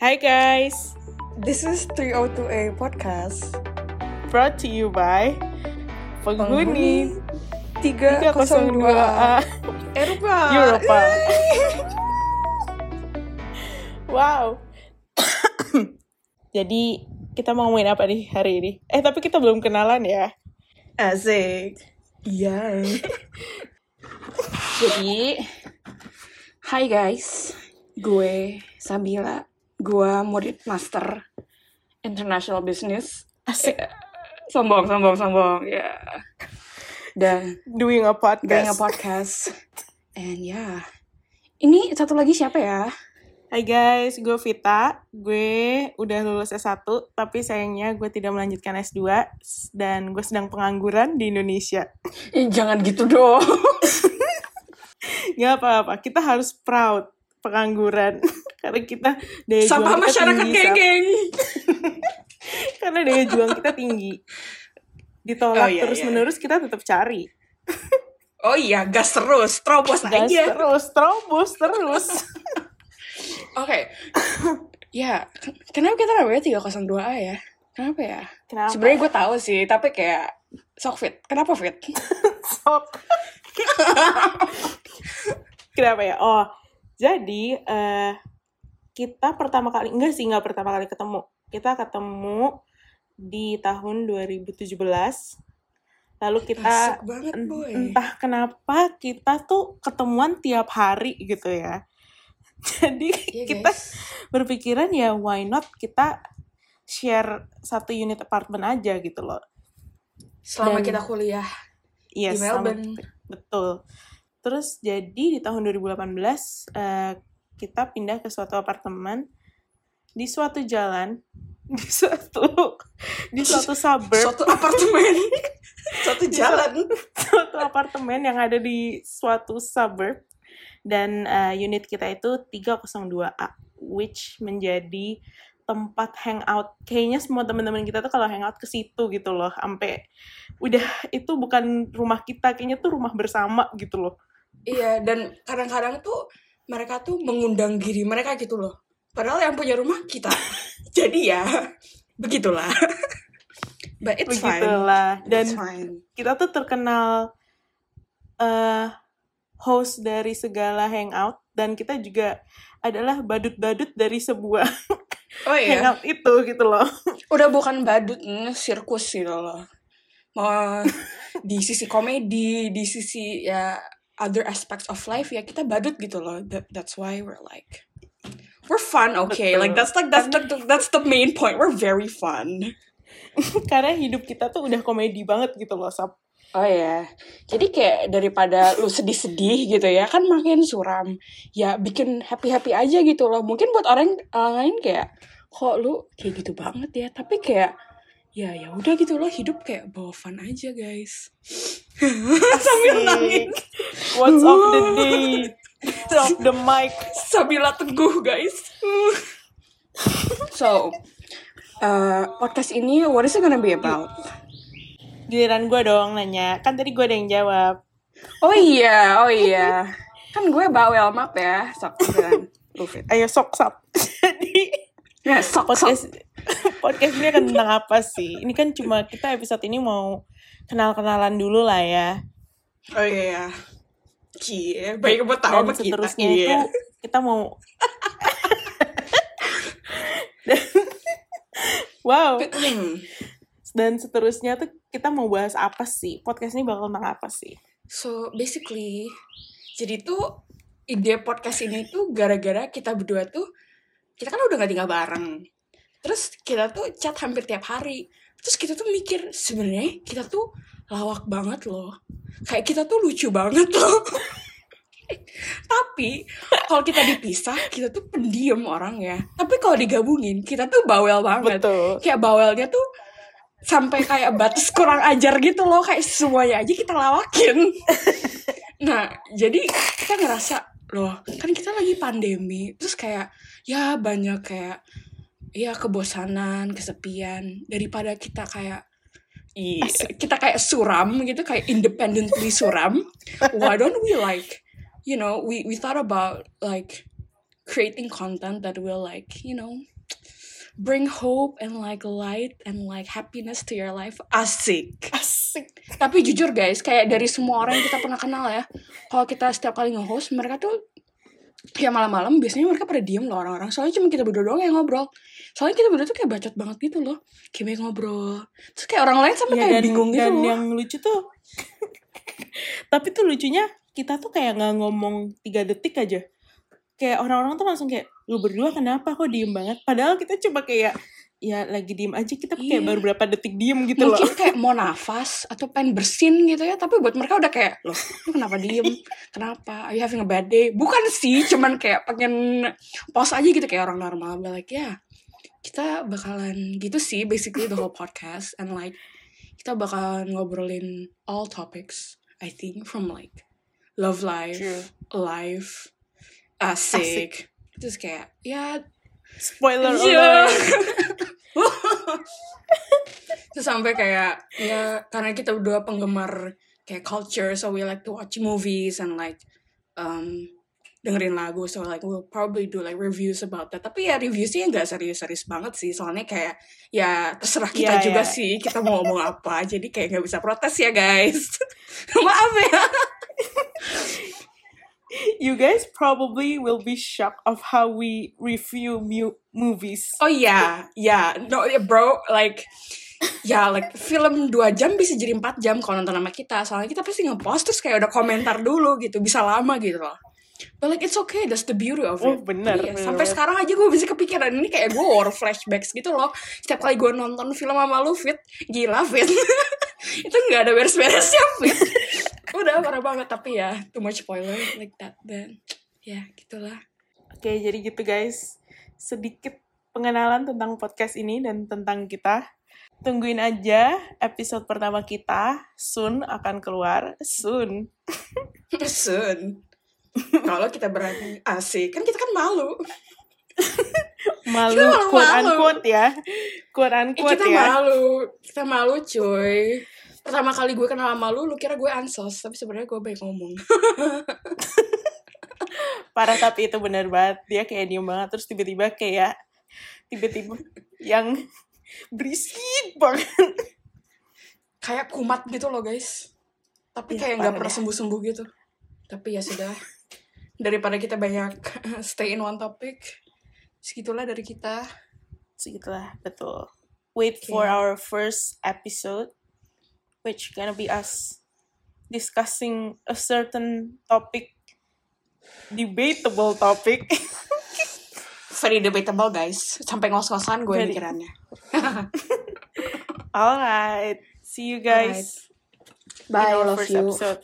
Hai guys, This is 302A Podcast. brought to you by Penghuni 302A 302A Eropa. Eropa. Wow. Jadi kita mau ngomongin apa nih hari ini? Eh tapi kita belum kenalan ya. Asik. Iya. Jadi, hai guys, gue Sabila, gue murid master international business. Asik. Eh, sombong, sombong, sombong, ya. Dan Doing a podcast. doing a podcast. And ya, ini satu lagi siapa ya? Hai guys, gue Vita. Gue udah lulus S1, tapi sayangnya gue tidak melanjutkan S2 dan gue sedang pengangguran di Indonesia. Eh, jangan gitu dong. Gak apa-apa, kita harus proud pengangguran. Karena kita daya Sama juang kita masyarakat Sab. geng-geng. Karena daya juang kita tinggi. Ditolak Oh, iya, terus-menerus kita tetap cari. Oh iya, gas terus, terobos Gas aja. terus, terobos terus. Oke. ya, ken- kenapa kita namanya 302A ya? Kenapa ya? Kenapa? Sebenarnya gue tahu sih, tapi kayak sok fit. Kenapa fit? Sok. Kenapa ya? Oh, jadi eh kita pertama kali enggak sih nggak pertama kali ketemu. Kita ketemu di tahun 2017. Lalu kita banget, boy. entah kenapa kita tuh ketemuan tiap hari gitu ya. Jadi Iya, kita guys. berpikiran ya why not kita share satu unit apartemen aja gitu loh. Selama Dan- kita kuliah Iya, di Melbourne. betul. Terus jadi di tahun 2018 eh, kita pindah ke suatu apartemen di suatu jalan di suatu di suatu suburb Suatu apartemen. Suatu jalan. suatu apartemen yang ada di suatu suburb dan eh, unit kita itu 302A which menjadi tempat hangout kayaknya semua teman-teman kita tuh kalau hangout ke situ gitu loh sampai udah itu bukan rumah kita kayaknya tuh rumah bersama gitu loh iya, dan kadang-kadang tuh mereka tuh mengundang diri mereka gitu loh. Padahal yang punya rumah kita. Jadi ya, begitulah. But it's fine. begitulah dan It's fine. kita tuh terkenal eh host dari segala hangout dan kita juga adalah badut-badut dari sebuah Oh iya, hangout itu gitu loh udah bukan badut, ini sirkus gitu loh. Mau di sisi komedi, di sisi ya other aspects of life ya kita badut gitu loh. That, that's why we're like we're fun, okay? Betul. Like that's like that's the that's the main point. We're very fun. karena hidup kita tuh udah komedi banget gitu loh Sab. Oh ya, jadi kayak daripada lu sedih-sedih gitu ya, kan makin suram. Ya bikin happy-happy aja gitu loh. Mungkin buat orang orang lain kayak, kok lu kayak gitu banget ya. Tapi kayak, ya ya udah gitu loh. Hidup kayak bawa fun aja guys. Sambil nangis. What's of the day? Drop the mic. Sabila teguh guys. so, uh, podcast ini what is it gonna be about? Giliran gue dong nanya. Kan tadi gue ada yang jawab. Oh iya, oh iya. Kan gue bawel map ya. Sok. Ayo sok sap. Jadi Ya, sok, sok. podcast ini akan tentang apa sih? Ini kan cuma kita episode ini mau kenal-kenalan dulu lah ya. Oh iya. Cie, baik buat tahu sama kita. seterusnya Iya. itu kita mau Dan- wow. Dan seterusnya tuh kita mau bahas apa sih? Podcast ini bakal tentang apa sih? So, basically, jadi tuh ide podcast ini tuh gara-gara kita berdua tuh, kita kan udah gak tinggal bareng. Terus kita tuh chat hampir tiap hari. Terus kita tuh mikir, sebenarnya kita tuh lawak banget loh. Kayak kita tuh lucu banget loh. Tapi kalau kita dipisah, kita tuh pendiam orang ya. Tapi kalau digabungin, kita tuh bawel banget. Betul. Kayak bawelnya tuh sampai kayak batas kurang ajar gitu loh. Kayak semuanya aja kita lawakin. Nah, jadi kita ngerasa loh, kan kita lagi pandemi, terus kayak ya banyak kayak ya kebosanan, kesepian daripada kita kayak i- kita kayak suram gitu, kayak independently suram. Why don't we like, you know, we we thought about like creating content that will like you know bring hope and like light and like happiness to your life asik Asik. tapi jujur guys kayak dari semua orang yang kita pernah kenal ya kalau kita setiap kali nge-host mereka tuh ya malam-malam biasanya mereka pada diem loh orang-orang. Soalnya cuma kita berdua doang yang ngobrol. Soalnya kita berdua tuh kayak bacot banget gitu loh. Kayak ngobrol. Terus kayak orang lain sampai Ya, kayak dan, bingung gitu dan loh. yang lucu tuh tapi tuh lucunya kita tuh kayak nggak ngomong tiga detik aja. Kayak orang-orang tuh langsung kayak lu berdua kenapa kok diem banget? Padahal kita coba kayak ya lagi diem aja kita kayak Iya. baru berapa detik diem gitu mungkin loh. kayak mau nafas atau pengen bersin gitu ya tapi buat mereka udah kayak loh lu kenapa diem? Kenapa? Are you having a bad day? Bukan sih cuman kayak pengen pause aja gitu kayak orang normal But like ya kita bakalan gitu sih basically the whole podcast and like kita bakalan ngobrolin all topics I think from like love life True. life asik, terus kayak ya spoiler Iya. alert Terus sampai kayak ya karena kita berdua penggemar kayak culture so we like to watch movies and like um dengerin lagu. So like we'll probably do like reviews about that. Tapi ya reviewsnya nggak serius-serius banget sih. Soalnya kayak ya terserah kita Iya, juga iya. sih kita mau ngomong apa. Jadi kayak nggak bisa protes ya guys. Maaf ya you guys probably will be shocked of how we review mu- movies Oh iya, ya, no, bro, like, ya, like film 2 jam bisa jadi 4 jam kalau nonton sama kita. Soalnya kita pasti nge-post terus kayak udah komentar dulu gitu, bisa lama gitu loh. But like it's okay, that's the beauty of it. Oh, bener, Iya, bener Sampai sekarang aja gue bisa kepikiran ini kayak gue war flashbacks gitu loh. Setiap kali gue nonton film sama lu fit, gila fit. itu nggak ada beres-beresnya fit. Parah banget tapi ya too much spoiler like that then. Ya gitulah. Oke, jadi gitu guys. Sedikit pengenalan tentang podcast ini dan tentang kita. Tungguin aja episode pertama kita. Soon akan keluar. Soon. Sun. Kalau kita berani asik, kan kita kan malu. Malu, Kita quote unquote ya. Quote Eh, unquote kita ya. malu, kita malu cuy. Pertama kali gue kenal sama lu, lu kira gue ansos, tapi sebenarnya gue baik ngomong. Parah tapi itu bener banget. Dia kayak diem banget. Terus tiba-tiba kayak... Tiba-tiba yang berisik banget. Kayak kumat gitu loh guys. Tapi Iya, kayak nggak pernah deh. sembuh-sembuh gitu. Tapi ya sudah. Daripada kita banyak stay in one topic, segitulah dari kita. Segitulah, betul. Wait Oke. for our first episode, which gonna be us discussing a certain topic, debatable topic. Very debatable guys. Sampai ngos-ngosan gue Very. mikirannya. Alright, see you guys Bye, in our first you. episode.